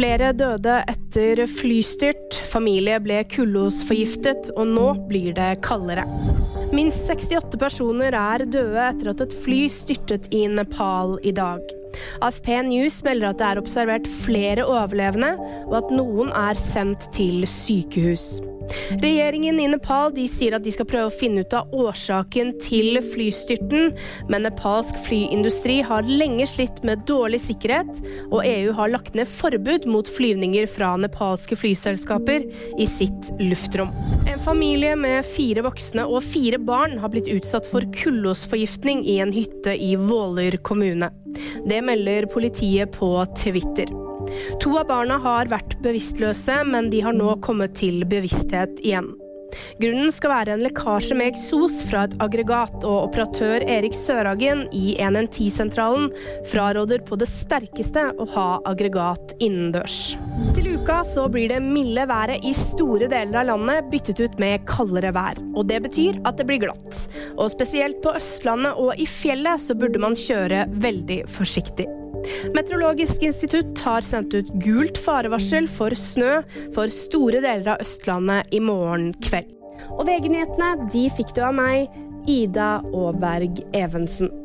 Flere døde etter flystyrt, familie ble kullosforgiftet, og nå blir det kaldere. Minst 68 personer er døde etter at et fly styrtet i Nepal i dag. AFP News melder at det er observert flere overlevende, og at noen er sendt til sykehus. Regjeringen i Nepal de sier at de skal prøve å finne ut av årsaken til flystyrten, men nepalsk flyindustri har lenge slitt med dårlig sikkerhet, og EU har lagt ned forbud mot flyvninger fra nepalske flyselskaper i sitt luftrom. En familie med fire voksne og fire barn har blitt utsatt for kullosforgiftning i en hytte i Våler kommune. Det melder politiet på Twitter. To av barna har vært bevisstløse, men de har nå kommet til bevissthet igjen. Grunnen skal være en lekkasje med eksos fra et aggregat, og operatør Erik Sørhagen i 110-sentralen fraråder på det sterkeste å ha aggregat innendørs. Til uka så blir det milde været i store deler av landet byttet ut med kaldere vær. Og det betyr at det blir glatt. Og spesielt på Østlandet og i fjellet så burde man kjøre veldig forsiktig. Meteorologisk institutt har sendt ut gult farevarsel for snø for store deler av Østlandet i morgen kveld. Og VG-nyhetene de fikk du av meg, Ida Aaberg Evensen.